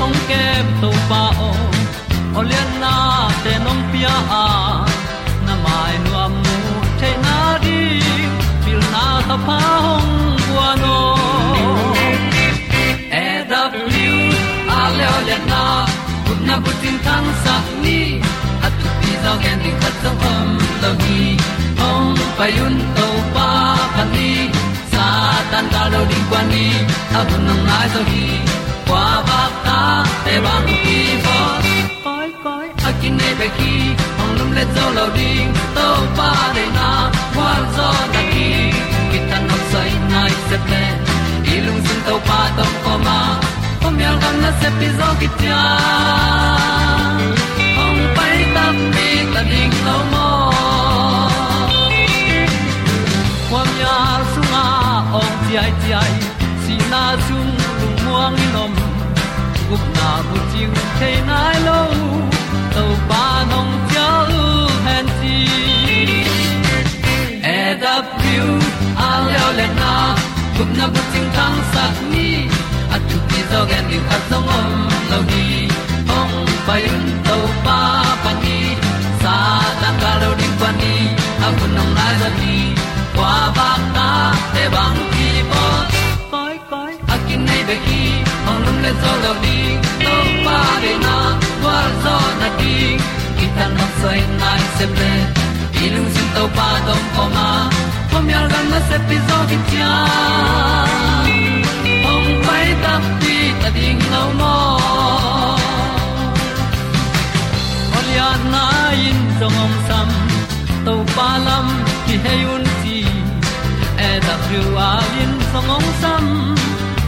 hong kem to pa o olian na te nong pia a na mai nu amu te na di pil na ta pa hong bua no e da blue a le olian na kun na bu tin tan sa ni. At tu pi zo gen di khat zo om lo gi hong pa yun to pa pa ni. Sa tan da lo di kwa ni, a bu nang mai zo gi kwa ba te bang ki bo koi koi a kin nei pe ki hong lum le zo lo ding to pa de na kwa zo na ki ki tan nok sai nai se ple ilung sin to pa tom ko ma. Pom yal gam na se pi zo ki tia hong pai ta mi ta ding lo mo kwam ya sung a ong ti ai ti ai. Si na zum lu muang ni nom gup na bu chiu the nai lo to pa nong pia han ti e da piu a leo le na gup na bu ting tang sat ni at tu pi zo gen ni khat zo om lo ni ong pai un to pa pa ni sa tan ga lo ding pa ni a bu nong lai za ni. Kwa ba ta te bang ki bo koi koi nei be ki le zo lo ni to pa de na kwa zo na ki ki ta no sai nai se ple lu sin to pa dom ko ma. Ko mi al gan na se pi zo ki tia ong pai ta pi ta ding lo mo Olia na in song om sam to pa lam ki hay un ti e da thru a in song om sam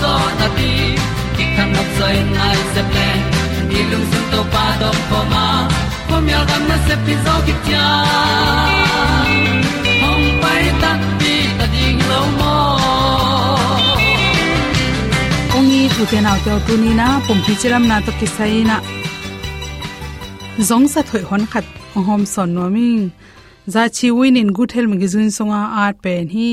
zo na ti ki kan nok sai nai se ple ni lung sun to pa do po ma. Po mi al gam na se pi zo ki tia hong pai ta ti ta ding lo mo ongi tu te na to tu ni na pom pi chiram na to ki sai na zong sa thoi hon khat hom son no mi za chi win in good health magazine songa art pen hi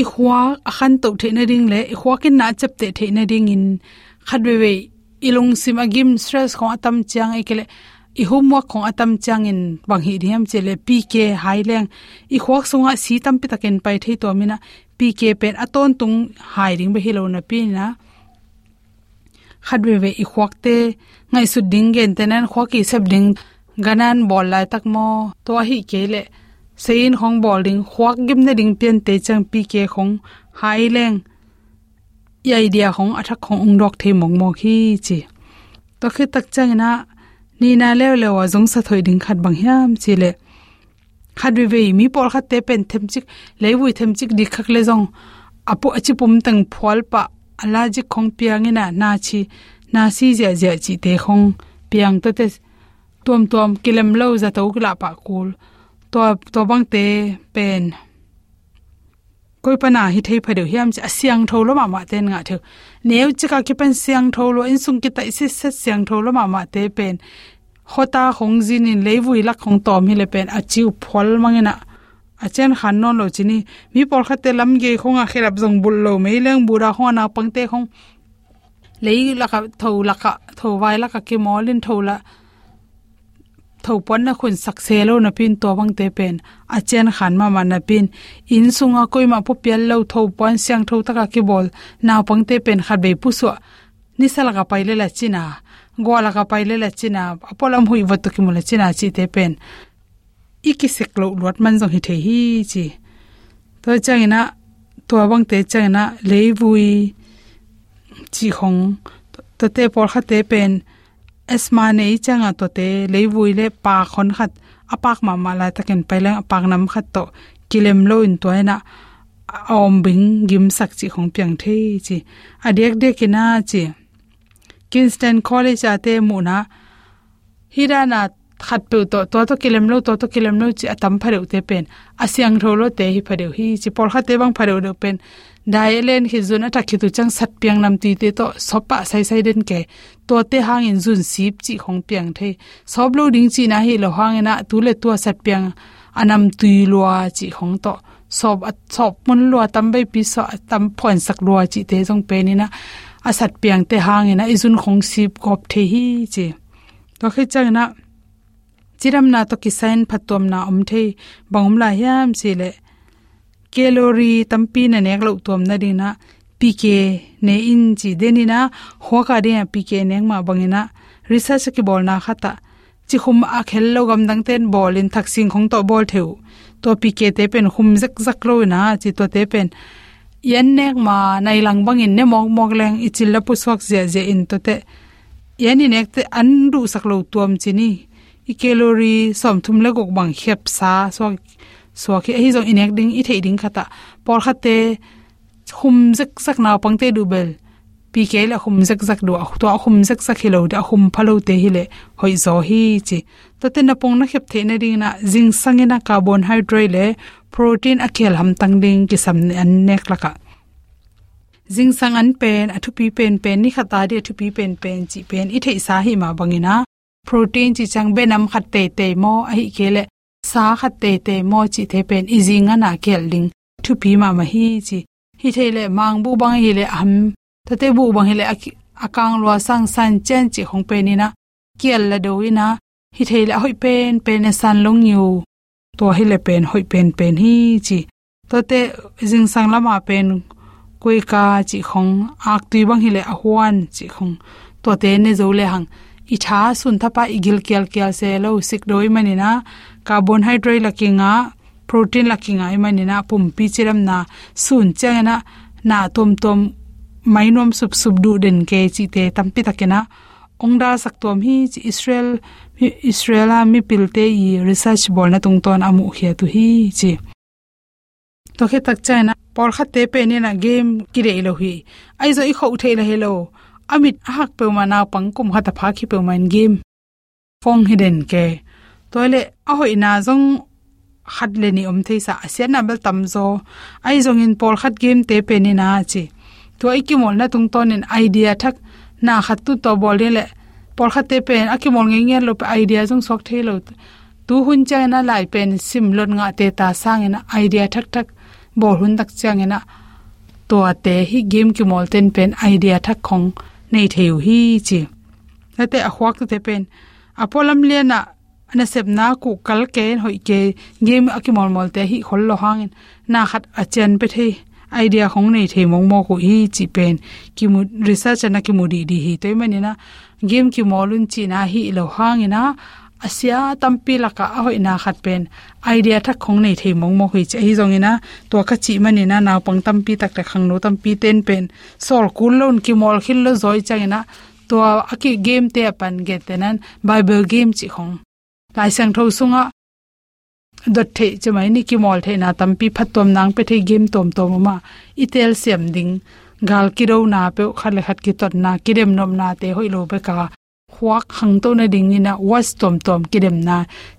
i khwa akhan to the na ring le i khwa kin na chap te the na ring in khatwe we ilung sim agim stress ko atam chang ekele i homework ko atam chang in bang hi riam chele pk haileng i khwak sunga si tam pi taken pai thei to mina pk pen aton tung hai ring be hilo na pi na. Khadwe we i khwak te, ngai su ding gen tenan khwaki sep ding ganan bol lai tak mo to hi kele sein hong bol ding khwak gim na ding pian te chang pk khong hai leng yai dia hong athak khong ung dok the mong mo khi chi to khi tak chang na ni na le le wa jong sa thoi ding khat bang hiam chi le khat we we mi por khat te pen them chik le wi them chik di khak le jong apo achi pum tang phol pa ala ji khong piang ina na chi na si ja ja chi te khong piang to te tom tom kilem lo za to kla pa kul cool. ตัวตัวบางเตเป็นก็ปัญหาฮิตให้พเดียวเฮียมจะเสียงโทรมามาเต้นงะเถอะเนี้ยจะกาคิเป็นเสียงโทรอินสุงกิตาอิสิเสเสียงโทรมามาเตเป็นโคตาของจีนินเลวุยลักของตอมฮิเลเป็นอาจิวพอลมังนะอาจารย์ขันนนโลจีนีมีปอลขัดเตลำเกยของอาเคลับจงบุลโลไม่เรื่องบูราของนาปังเตของเลยลักะโทรลักะโทรไวลักะกิมอลินโทรละ lo na pin to bang te pen. A chen khan ma ma na pin. In sunga koi ma pial lo tho siang tho taka ki bol. Na pang te pen khat be pu so ni sala ka pai la china go ka pai la china apolam hui wat ki mula china chi te pen. Iki lo lot man jong hi the hi chi. To changina to bang te changina leivui chi khong to te por kha te pen. Esma nei changa to te leivui le pa khon khat apak ma ma la taken pailang apak nam khat to kilem lo in to na om bing gim sak chi khong piang the chi adek de kina chi kingston college ate mu na hirana khat pe to to to kilem lo to to kilem lo chi atam phareu te pen asyang tholo te hi phareu hi chi por kha te bang phareu do pen dailen hi zun ta khi tu chang sat piang nam ti te to sopa sai sai den ke. To te hang in zun sip chi khong piang the. Sob lo ding chi na hi lo hang na tu le tu sat piang anam tui lua chi khong to. Sob at sob mun lua tam bai pi so tam phon sak lua chi te jong pe ni na. Asat piang te hang ina izun khong sip kop the hi chi. To khi chang na, chiram na to kisain phatom na om the. Bangum la hiam chi le calorie tampi na nek lo tom na dina pk ne in chi denina hoka de pk neng ma bangina research ki bol na khata chi khum a khel lo gam dang ten bol in thak sing khong to bol theu to pk te pen khum zak zak lo na chi to te pen yan nek ma nai lang bangin ne mok mok leng ichil la pu swak je je in to te yani nek te an du sak lo tuam chi ni i calorie som thum le gok bang khep sa so so khi eh, hi zo inek ding i thei ding khata por khate hum zak sak na pangte du bel. Pi la hum zak zak du to hum zak sak hilo da khum phalo te hi hoi zo hi chi. To te na pong na khep the na ding na jing sangena carbohydrate le, protein akhel ham tang ding ki sam an nek laka jing sang an pen athu pi pen pen ni khata di athu pi pen pen chi pen i thei sa hi ma bangina protein chi chang benam khat te te mo, a hi kele sa khat te te mo chi the pen i jinga na kel ding. Thu pi ma ma hi chi. Hi thele mang bu bang hi le am ta te bu bang hi le akang lo sang san chen chi hong pe ni na. Kel la do ina hi thele hoi pen pen e san long yu. To hi le pen, hoi pen pen hi chi. To te jing sang lama pen koi ka chi khong ak tui bang hi le ahwan chi khong to te ne zo le hang. I tha sun thapa igil kel kel se lo sik doi mani na carbohydrate lakinga, protein lakinga imani na pum pi chiram na sun changena na tom tom, mainom sup sup du den ke chi te tampi takena. Ongda saktom hi chi israel a mi pilte i research bol na tung ton amu khia tu hi chi. To khe tak chana por kha te pe ne na game ki re lo hi. Ai zo i kho the la hello amit hak pe ma na pang kum ha ta pha khi pe man game. Phong hidden ke toile a hoi na zong khat le ni om thei sa asian na bel tam zo. Ai zong in pol khat game te pe ni na chi. To ai ki mol na tung ton in idea thak na khat tu to bol le. Pol khat te pen a ki mol nge nge lo pe idea zong sok thei lo. Tu hun cha na lai pen sim lon nga te ta sang ina idea thak thak. Bol hun tak chang ina to ate hi game ki mol ten pen idea thak khong nei theu hi chi. Ate a khwak te pen apolam lena na sep na ku kal ke hoi ke game akimol mol te hi khol lo hangin. Na khat achen pe the idea khong nei the mong mo ko hi chi pen. Ki mu, research na ki mu di di hi toy mani na. Game ki molun chi na hi lo hangina asia tampi laka a hoi na khat pen. Idea thak khong nei the mong mo hui chi hi zong ina. To kha chi mani na naw pang tampi tak ta khang no tampi ten pen. Sol kul lon ki mol khil lo zoi changina to aki game te apan ge tenan bible game chi khong lai sang tho sunga. Dot the chmai ni ki mol the na tampi phatom nang pe the game tom tom ma. Itel sem ding. Gal ki ro na pe khat le khat ki tot na. Kirem nom na te hoi lo be ka. Huak hang to na ding ina was tom tom kirem na.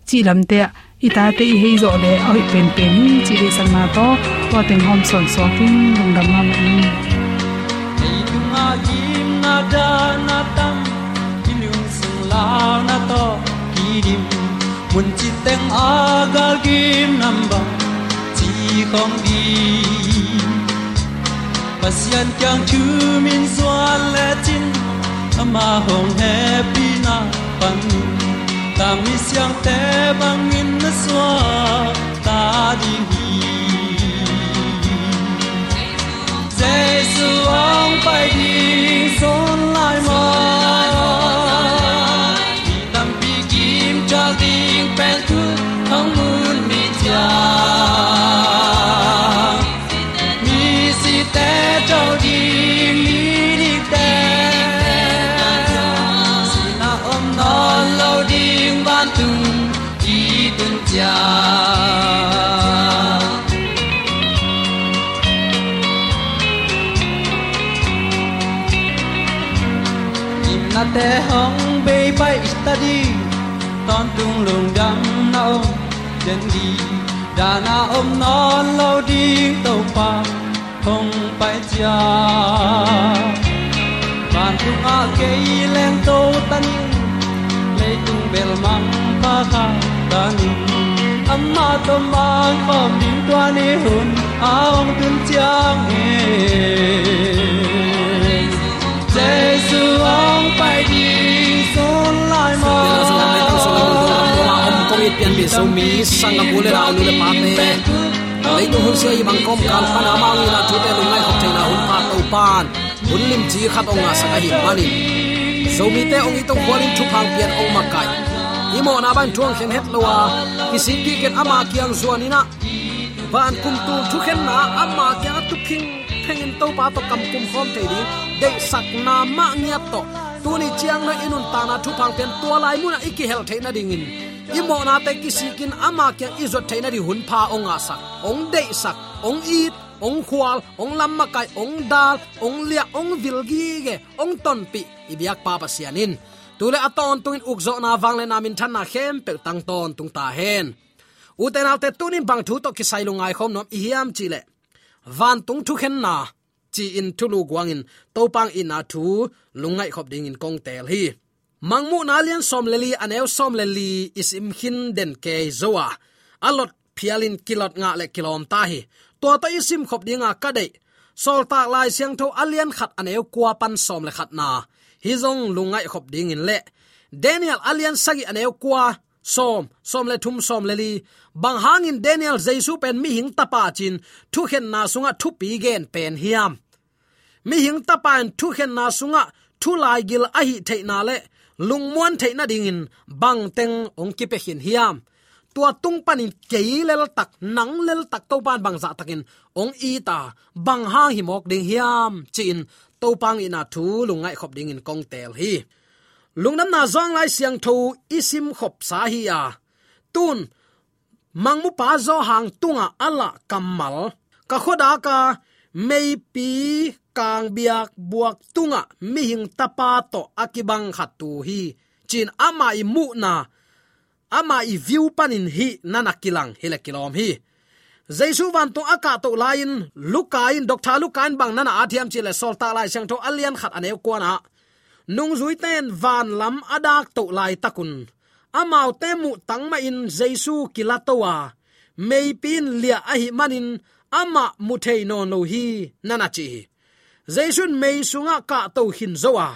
Chi lam te ita te i hei zo le. Oi pen pen. Ni chi le sang na to. To teng hom son so king dong dam ma ma ni. Ei ma kim na da na tam. Ki lung sung la na to. Ki dim mun chi teng agal kim nam ba chi đi di pasian kyang chu min zuan le chin ama hong happy na pan ta mi siang te bang in na swa ta đi. hi Jesus ông phải đi son lại mà den đi. Đã na om non lâu đi tàu pa không phải cha bạn tung a ke leng tàu tan lấy tung bel mang pa kha ta âm amma to mang pom din tua ni hun aong à tun chiang e Jesus ông phải đi son lại mà om pian bi so mi sang a bule ra lu le pa te lấy tu hun sei bang kom kan pan ama ni na tu te lu ngai khop theina hun pa to pan. Hun lim chi khat ong a sa hi mani so mi te ong i tong kwalin thu phang pian ong ma kai imo na ban tuang khen het lowa kisi ki ken ama kiang zuanina van kum tu thu khen na ama kya tu king phengin to pa to kam kum khom te di de sak na ma ngiat to tu ni chiang na inun ta na thu phang pian tua lai mu na iki hel the na dingin imo na te kisikin ama kya izot the na di hun pha onga sak ong de sak, ong i ong khwal ong lamma kai ong dal, ong lia, ong vilgi ge ong ton pi ibyak pa pa sianin. Tule aton tungin ukzo na wangle namin than na khem pe tang ton tung ta hen. Uten alte tunin bang thu to kisai lungai khom nom i hiam chile. Van tung thu khen na. Chi in thulu guangin, topang in na thu lungai khop ding in kong tel hi mangmu na lian som leli aneu som leli isim hin den ke zowa. Alot phialin kilot nga le kilom ta hi. To ta isim khop dinga ka dei. Sol ta lai siang tho alian khat aneu kwa pan som le khat na. Hi zong lungai khop ding in le. Daniel alian sagi aneu kwa som som le thum som leli bang hangin daniel jaisu pen mi hing tapa chin, thu khen na sunga thu pi gen pen hiam. Mi hing tapan thu khen na sunga, thu lai gil ahi hi theina le lungmuan theina dingin bang teng ong ki pe hin hiam. Tua tung panin keilel tak, nang lel tak to ban bang za dạ takin ong i ta bang hang hi mok ding hiam chin to pang ina thu lungai khop ding in kong tel hi. Lungnam na zong lai siang tho isim khop sa hi ya. Tun mangmu pa zo hang tunga ala kamal. Ka khoda ka, mei pi kang biak buak tunga mi hing tapa to akibang khatu hi. Chin ama i mu na, ama i view panin hi nana kilang hile kilom hi. Jaisu van to aka to lain, lukain doctor lukain bang nana athiam chile solta lai sang to alian khat ane kwana nung zui ten van lam adak to lai takun. Amau te mu tangma in jaisu kilatowa. Meipin lia ahi manin, ama muthei no no hi nana chi jaisun mei sunga ka to hin zowa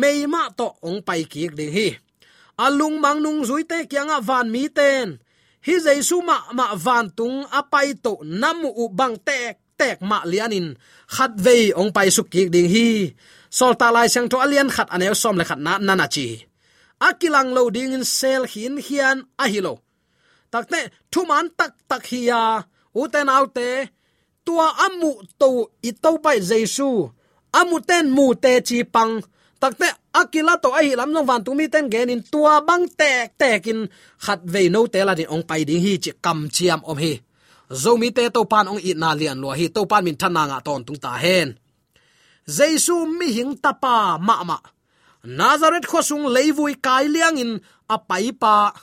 mei ma to ong pai ki ding hi alung mang nung zui te kyanga van mi ten hi jaisu ma ma van tung apai to namu u bang tek tek ma lianin khat vei ong pai su ki ding hi sol ta lai sang to alian khat ane som le khat na nana chi. Akilang lo ding in sel hin hian a hi lo takte thuman tak tak hiya uten à. autte tua amu to i to pai jesu. Amu ten mu te chi pang. Takte akila to ai lam nong van tumi ten gen in tua bang tek tek in khat ve no te la din ong pai ding hi chi kam chiam om hi. Zomi te to pan ong it na lian lo hi. To pan min thana nga ton tung ta hen. Jesu mi hing tapa ma ma. Nazareth khosung leivui kai liang in apai pa.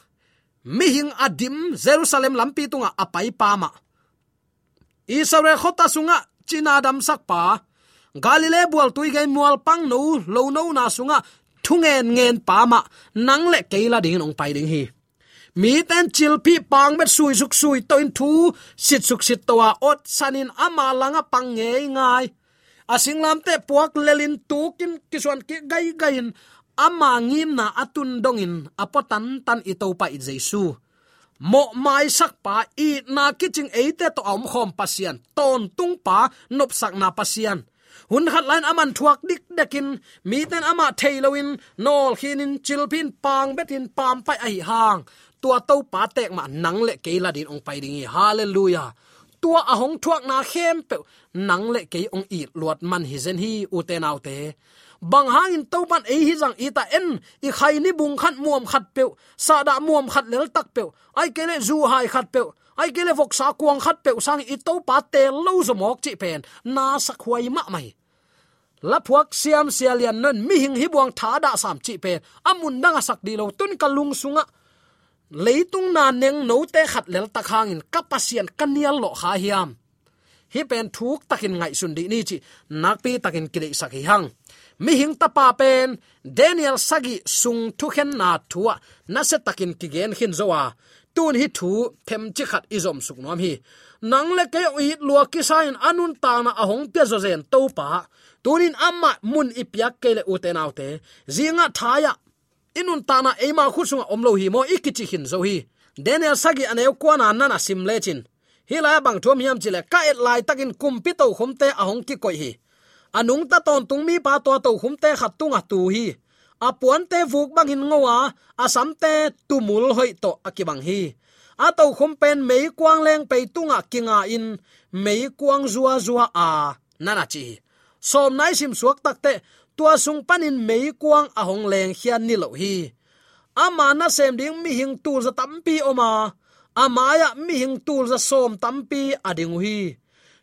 Mi hing adim jerusalem lampi tunga apai pa ma israel khota sunga, china dam sak pa. Galile bual tui gai mual pang no lo no na sunga, thungen ngen pa ma, nang le keila ding ong pai ding hi. Mi ten chil pi pang bet sui suk sui to in thu, sit suk sit to ot sanin ama langa pang nge ngai. Asinglam te puak lelin tukin kiswan ki gai gain, ama ngim na atun dongin apotan tan ito pa i jesu mo mai sak pa i na kiching eite to om khom pasian ton tung pa nop sak na pasian hun khat lain aman thuak dik dekin mi ten ama thailoin nol khinin chilpin pang betin pam pai ai hang. Tua to pa tek ma nang le ke la din ong pai ding hallelujah! Tua ahong thuak na khem pe nang le ke ong i luat man hi zen hi u te bang hang in hangin to ban ei hi jang ita en. I khai ni bung khat muam khat pe sa da muam khat lel tak pe ai kele zu hai khat pe ai kele vok sa kuang khat pe sang i to pa te lo zo mok chi pen. Na sa khuai ma mai. La phuak siam sialian non mi hing hi buang tha da sam chi pe amun danga sak di lo tun kalung sunga. Leitung na neng no te khat lel takhangin kapasian kanial lo kha hiam. Hi pen thuk takin ngai sun di ni chi. Nakpi takin kile sakhi hang mi hing ta pa pen daniel sagi sung thu khen na thua, na se takin ki gen hin zowa tun hi thu, them chi khat izom suk nom hi. Nang le ke i lua ki sain anun ta na ahong pe zo zen to pa. Tunin amma mun ipyak ke le uten autte zinga thaya inun ta na ema khusunga omlo hi mo ikichi hin zo hi. Daniel sagi aneu kwana nana sim lechin hi la bang thom hiam chile ka et lai takin kumpito khomte ahong ki koi hi anung ta ton tung mi pa to to khumte khat tunga tu hi. Apuan te vuk bang hin ngowa asam te tumul hoi to akibang hi. A to khum pen mei kwang leng pe tunga kinga in, mei kwang zua zua a nana chi. Som nai sim suak tak te, tua sung panin mei kwang ahong leng hian ni lo hi. Ama na sem ding mi hing tu za tampi oma. Amaya mi hing tu za som tampi ading hi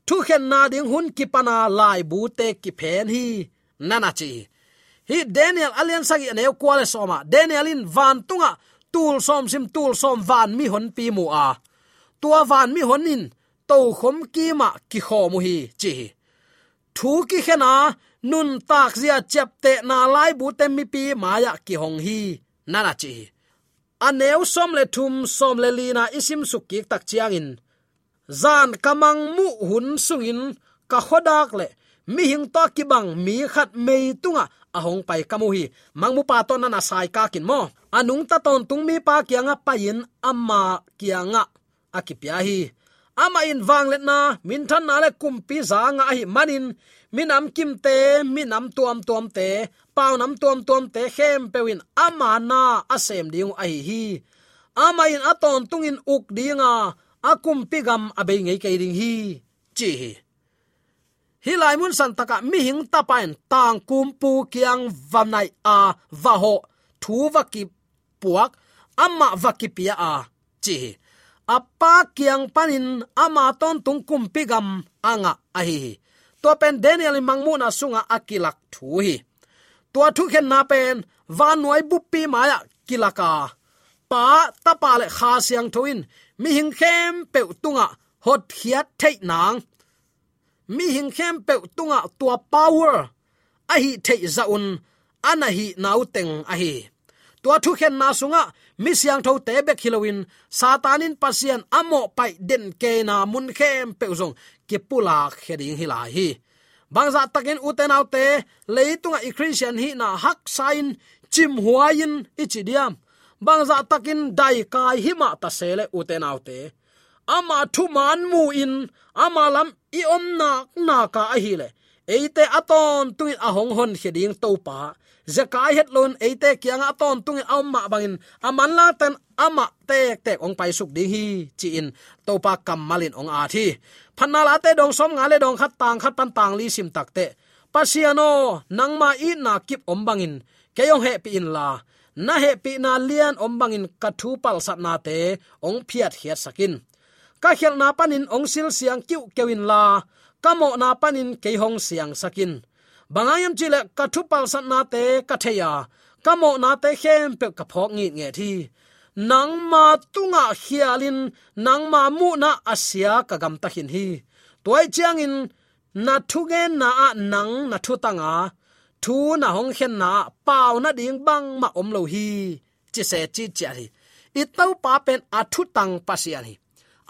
thu khen na ding hun ki pana lai bu te ki phen hi. Nana chi. Hi, daniel alian sagi ne kwale soma daniel in van tunga. Tul som sim, tul som van mi hon pi mu a. Tua van mi hon in. To khom ki ma ki kho mu hi, chi thu ki khena nun tak zia chep te na lai bu te mi pi maya ki hong hi. Nana chi aneu som le thum, som le lina isim sukik tak chiang in zan kamang mu hun sungin, ka khodak le. Mi hing to ki bang, mi khat mei tunga ahong pai kamu hi. Mangmu pa ton na sai ka kin mo. Anung ta ton tung mi pa kianga payin amma kianga akipya hi. Ama in wang let na, min than na le kumpi za nga hi manin. Minam kim te minam tuam tuam te pau nam tuam tuam te, khem pewin ama na asem diung ai hi ama in aton tungin uk dinga akum pigam abe ngei kai ding hi. Chi hi. Lai mun san taka mi hing tapain tang kum pu kiang vanai a va ho. Thu va ki puak amma va ki pia a. Chi apa kiang panin, ama ton tung kum pigam anga a hi to pen daniel mangmu na sunga akilak thu hi. To thu khen na pen van noi buppi maya kilaka pa tapa le kha siang thoin mi hing khem pe tunga hot hiat thei nang. Mi hing khem pe tunga tua power. A hi thei zaun ana hi nau teng a hi tua thu khen na sunga, mi siang tho te be khilowin satanin pasian amo pai den ke na mun khem pe zong. Ke pula khering hi. La hi bangza takin uten autte leitunga i christian hi na hak sain chim huain ichidiam bangza takin dai kai hima ta sele uten autte. Ama thu man mu in, ama lam i om na na ka a hi le eite aton tuin ahong hon heding to pa zakai het lon eite kyang aton tung amma bangin. Aman la tan ama tek tek ong pai suk ding hi, chi in. To pa kam malin ong a thi. Phanna la te dong som nga le dong khat tang khat pan tang li sim tak te. Pasiano nangma i na kip om bangin. Keyong he pi in la na he pi na lian om bangin kathu pal sat na te, ong phiat hiat sakin. Ka khel na panin ong sil siang kiu kewin la kamo na panin ke hong siang sakin. Bangayam chile kathu pal sat na te katheya kamo na te khem pe ka phok ngi nge thi. Nang ma tunga hialin nang ma mu na asia ka gam ta hin hi. Toy chiang in, na thu gen na a nang na thu tanga thu na hong khen na pau na ding bang ma om lo hi. Chi se chi chi hi i tau pa pen a thu tang pasian hi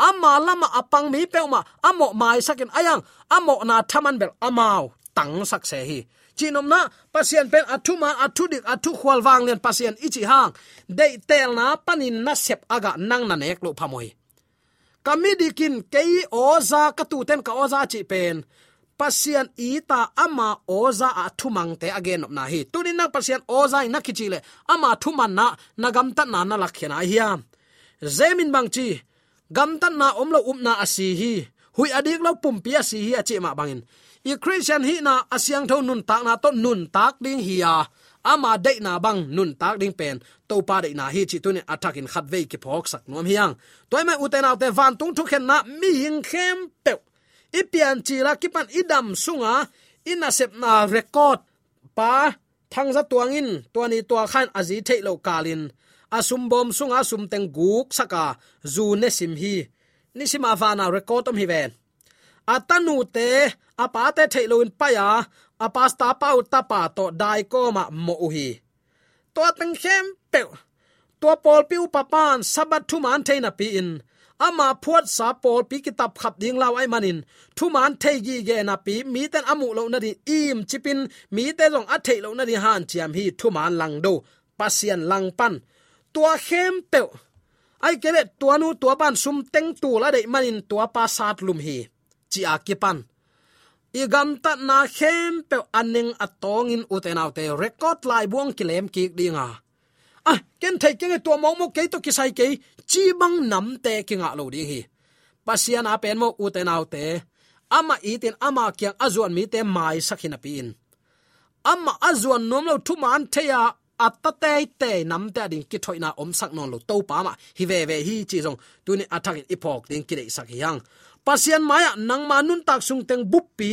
ama lama apang mi pe ma amo mai sakin ayang amo na thaman bel amao tang sak se hi. Chinom na pasien pen athu man athu dik athu khwal wang len pasien ichi hang dei tel na panin na sep aga nang na nek lo phamoi kamidikin kei oza ka tu ten ka oza chi pen pasian ita ama oza a thumang te again na hi. Tunin nang pasian oza ina kichile ama thuman na nagam ta na na lakhena hiam zemin bang chi, gam tan na omlo upna asi hi. Hui adik lo pum asi hi achi ma bangin. I christian hi na asyang tho nun tak na to nun tak ding hi ya ama de na bang nun tak ding pen. To pa de na hi chi tunin attack in khat ve ki phok sak nom hiang toy mai uten autte van tung thu khen na mi hing khem pe ipian chi la kipan idam sunga, ina sep na record. Pa, thang za tuangin tuani tua khan azi thei lo kalin. Asum bom sunga sum teng guk saka, zu ne sim hi. Nisima vana record om hi ven atanu te apa te theiloin paya apasta pau tapa to dai ko ma mo hi. To teng khem pe to pol piu papan sabat thu man theina pi in ama phuat sa pol pi kitap khap ding law ai manin. Thu man thei gi ge na pi, mi ten amu lo na di im chipin, mi te long a thei lo na di han chiam hi thu man lang do pasian lang pan. Tua khem pe, ai kele tua nu tua ban sum teng tu la de manin tua pa sat lum hi, chi a kipan i gam ta na khem pe aning atong in uten autte record lai buang kilem ki dinga a ken thai ke to mo mo ke to ki sai ke chi bang nam te ki nga lo ding hi pasian a pen mo uten autte ama itin ama kyang azuan mi te mai sakhina pin ama azuan nom lo thu man à ya atta te te nam te ding ki thoina om sak non lo to pa ma hi ve ve hi chi jong tu ni attack ipok ding ki dei sak yang pasian maya nang manun tak sung teng buppi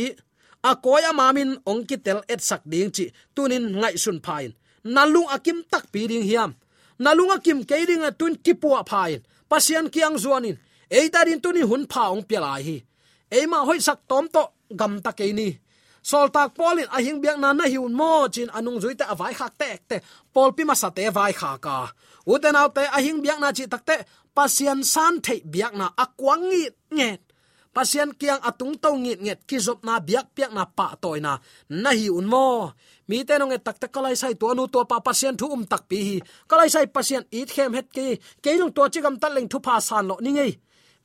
a koya mamin ong ki tel et sak ding chi tunin ngai sun phain nalung akim tak pi ding hiam. Nalung akim ke ding a tun ki pu phain. Pasian kiang zuanin. Eita din tuni hun pha ong pela hi. Ema hoi sak tom to gam ta ke ni. Sol tak polin a hing biak na na hiun mo chin anung zui ta avai khak tek te. Pol pi ma sa te vai kha ka. Uten autte a hing biak na chi tak te, pasian san thei biak na akwangi nget pasian kiang atung to ngit nget ki zop na biak piak na pa toy na. Na hi un mo. Mi te nong e tak tak kalai sai to nu to pa pasian thu um tak pi hi. Kalai sai pasian it khem het ki. Ke lung to chi gam tal leng thu pa san lo ni ngei.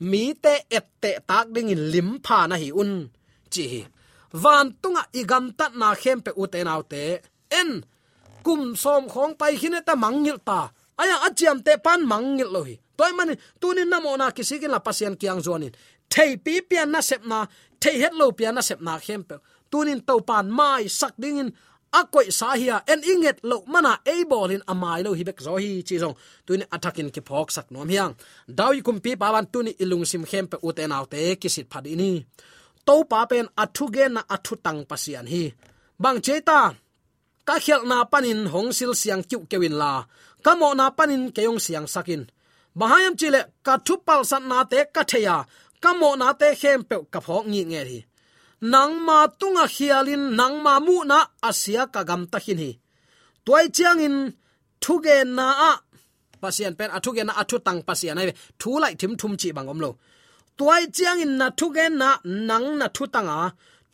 Mi te et te tak ding in lim pha na hi un. Chi hi. Van tunga igam tat na khem pe u te nau te. En, kum som khong pai khine ta mangil ta aya achiam te pan mangil lo hi. Toy mani tunin namona kisikin la pasian kiang zonin thei pi pian na sep na, thei het lo pian na sep na khem pe. Tunin to pan mai sak ding in a koi sa hiya en inget lo mana a bolin amai lo hibek zo hi chi zong. Tuin attacking ki phok sak nom hiang. Dawi kum pi pawan tuni ilung sim khem pe uten autte kisit phadini to pa pen athu ge na athu tang pasian hi. Bang cheta ka khel na panin hong sil siang kyu kewin la. Kamo na panin keyong siang sakin. Bahayam chile, ka thu pal san na te ka theya kamo na te khem pe ka phok ngi nge hi nang ma tunga à khialin nang ma mu na asia à ka gam ta hin hi toy chiang in thuge na a pasian pen athuge na athu tang pasian ai thu lai thim thum chi bangom lo toy chiang in na thuge na nang na thu tanga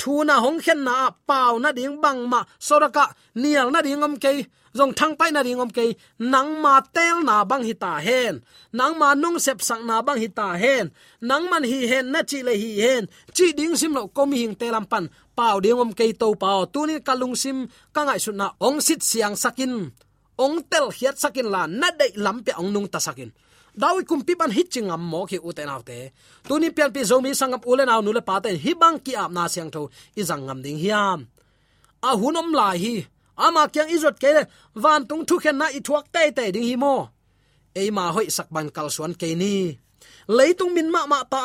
thu na hong khen na pau na ding bang ma soraka nial na ding om ke zong thang pai na ring om ke nang ma tel na bang hi ta hen. Nang ma nung sep sang na bang hi ta hen. Nang man hi hen na chi le hi hen. Chi ding sim lo ko hing te lam pan. Pau ding om ke to pau tu ni kalung sim. Ka ngai su na ong sit siang sakin. Ong tel hiat sakin la na dei lam pe ong nung ta sakin. Dawi kumpi ban hitching am mo ki uten autte tuni pian pi zomi sangam ulen aw nule paten hi bang ki ap na siang tho. Izang ngam ding hiam. A hunom lai hi ama kyang izot kele van tung thu khen na i thuak te te ding hi mo. E ma hoi sak ban kal suan ke ni. Leitung min ma ma ta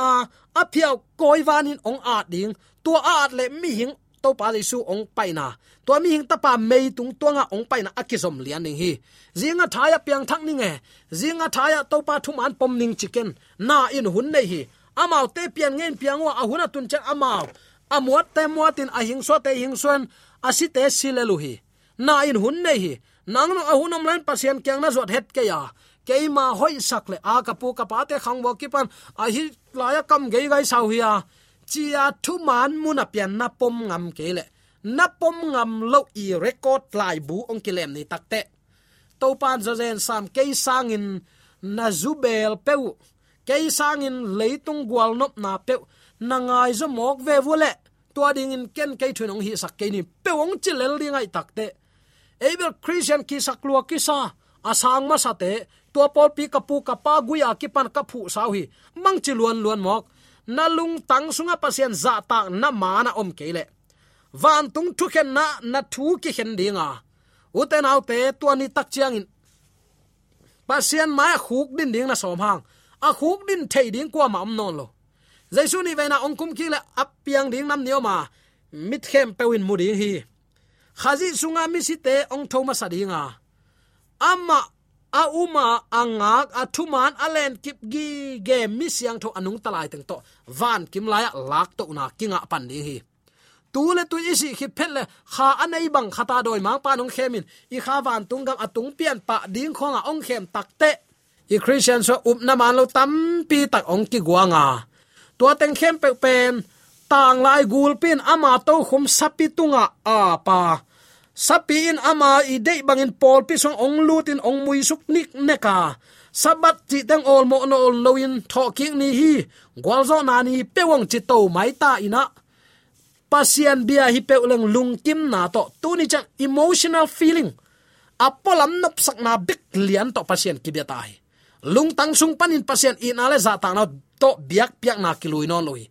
a phiao koi vanin ong a ding. Tua a le mi hing, to pa su ong paina to mi hing tapa mei tung tonga ong paina akizom lian ning hi. Zinga thaya piang thak ning e zinga thaya to pa thum an pom ning chicken. Na in hun nei hi. Amao te pian ngen piang wa ahuna tun cha amao amuat te muatin ahing so te hing suan asite silelu hi na in hun nei hi. Nang no ahunam lan pasien kyang na zot het ke ya. Keima hoi sakle a kapu kapate khang bo kipan a hi laya kam gei gai sau hiya chia thu man muna pian na pom ngam kele na pom ngam lo i record lai bu ong kilem ni takte to pan zo zen sam ke sangin na zubel peu ke sangin leitung gwal nop na pe na ngai zo mok ve vule tua ding in ken ke thunong hi sak ke ni. Peong chilel ding ai takte eber christian ki saklua ki sa asang ma sate tua pol pi kapu kapa guya ki pan kapu sau hi mang chi luan luan mok na lung tang sunga pasien za ta na mana om kele van tung thu khen na na thu ki khen dinga. Uten autte, tua ni tak chiang in. Pasien mai khuk din ding na som hang. A khuk din thei ding kwa ma am non lo. Jaisu ni vena ongkum ki le apiang ding nam nioma mit khem pewin mu hi khazi sunga mi si te ong thoma sadinga ama, a uma angak a thuman alen kip gi ge mi siang tho anung talai teng to. Van kim laya lak to na kinga pan ni hi. Tu le tu isi khi phet le, kha anei bang khata doi mang pa nong khemin. I kha van tung gam atung pian pa ding khonga ong khem takte i christian so up na man lo tam pi tak ong ki guanga. Tua teng khem pe pen tang lai gulpin ama to khum sapi tunga a pa sapi in ama i de bangin pol pi song ong lutin ong mui suk nik neka. Sabat ti teng ol mo no ol loin tho king ni hi. Gwalzo na ni pewang chi to mai ta ina. Pasian bia hi pe ulang lung kim na to. Tu ni chang emotional feeling. Apolam nop sak na bik lian to pasian ki bia tai lung tang sung panin pasian in ale za ta na to biak piak na kilui non loi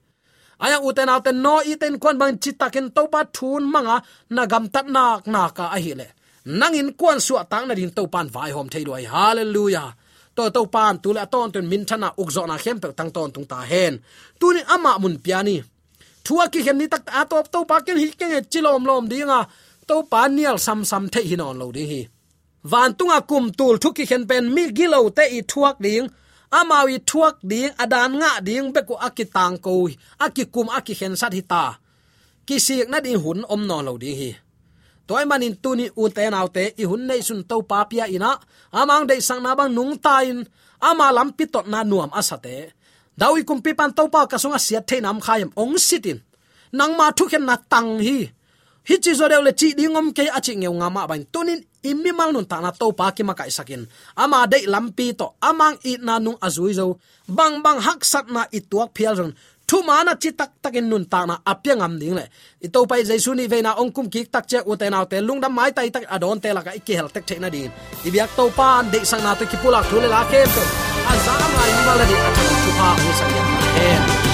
aya uten auten no iten kwan bang chitakin topa thun manga, na gam tat nak naka a hi le. Nangin kwan su tang na din topan vai hom thei doi hallelujah. To to pan tu la ton ten min thana ukzo na khem pe tang ton tung ta hen. Tu ni ama mun piani thua ki hem ni tak a top to pa ken hi ken chilom lom dinga. To pa nial sam sam the hi non lo di hi. Van tunga kum tul thuki khen pen mi gilo te i thuak ding amawi thuak ding, adan nga ding beku akitang ko akikum akihen sat hita kisik na din hun om no lo ding hi. Toy manin tuni u te naw te, i hun nei sun to pa pia ina. Amang dei sang na bang nung tain, ama lam pitot na nuam asate dawi kum pi pan to pa ka sunga sia the nam khayam ong sitin. Nang ma thu khen na tang hi. Hi chi zo le chi dingom ke achi ngeu ngama ban tunin immi mal nun ta na to pa ki ma kai sakin. Ama dei lampi to amang i na nung azui zo bang bang hak sat na i tuak phial ron thu mana chi tak takin nun ta na apya ngam ding le. I to pai jaisu ni veina ong kum ki tak che u te na te lung dam mai tai tak adon te la ka ikki hel tek thena din i biak to pa de sang na to ki pulak thule la ke to. Azam ai ni wala di atu thu pa u sang ya.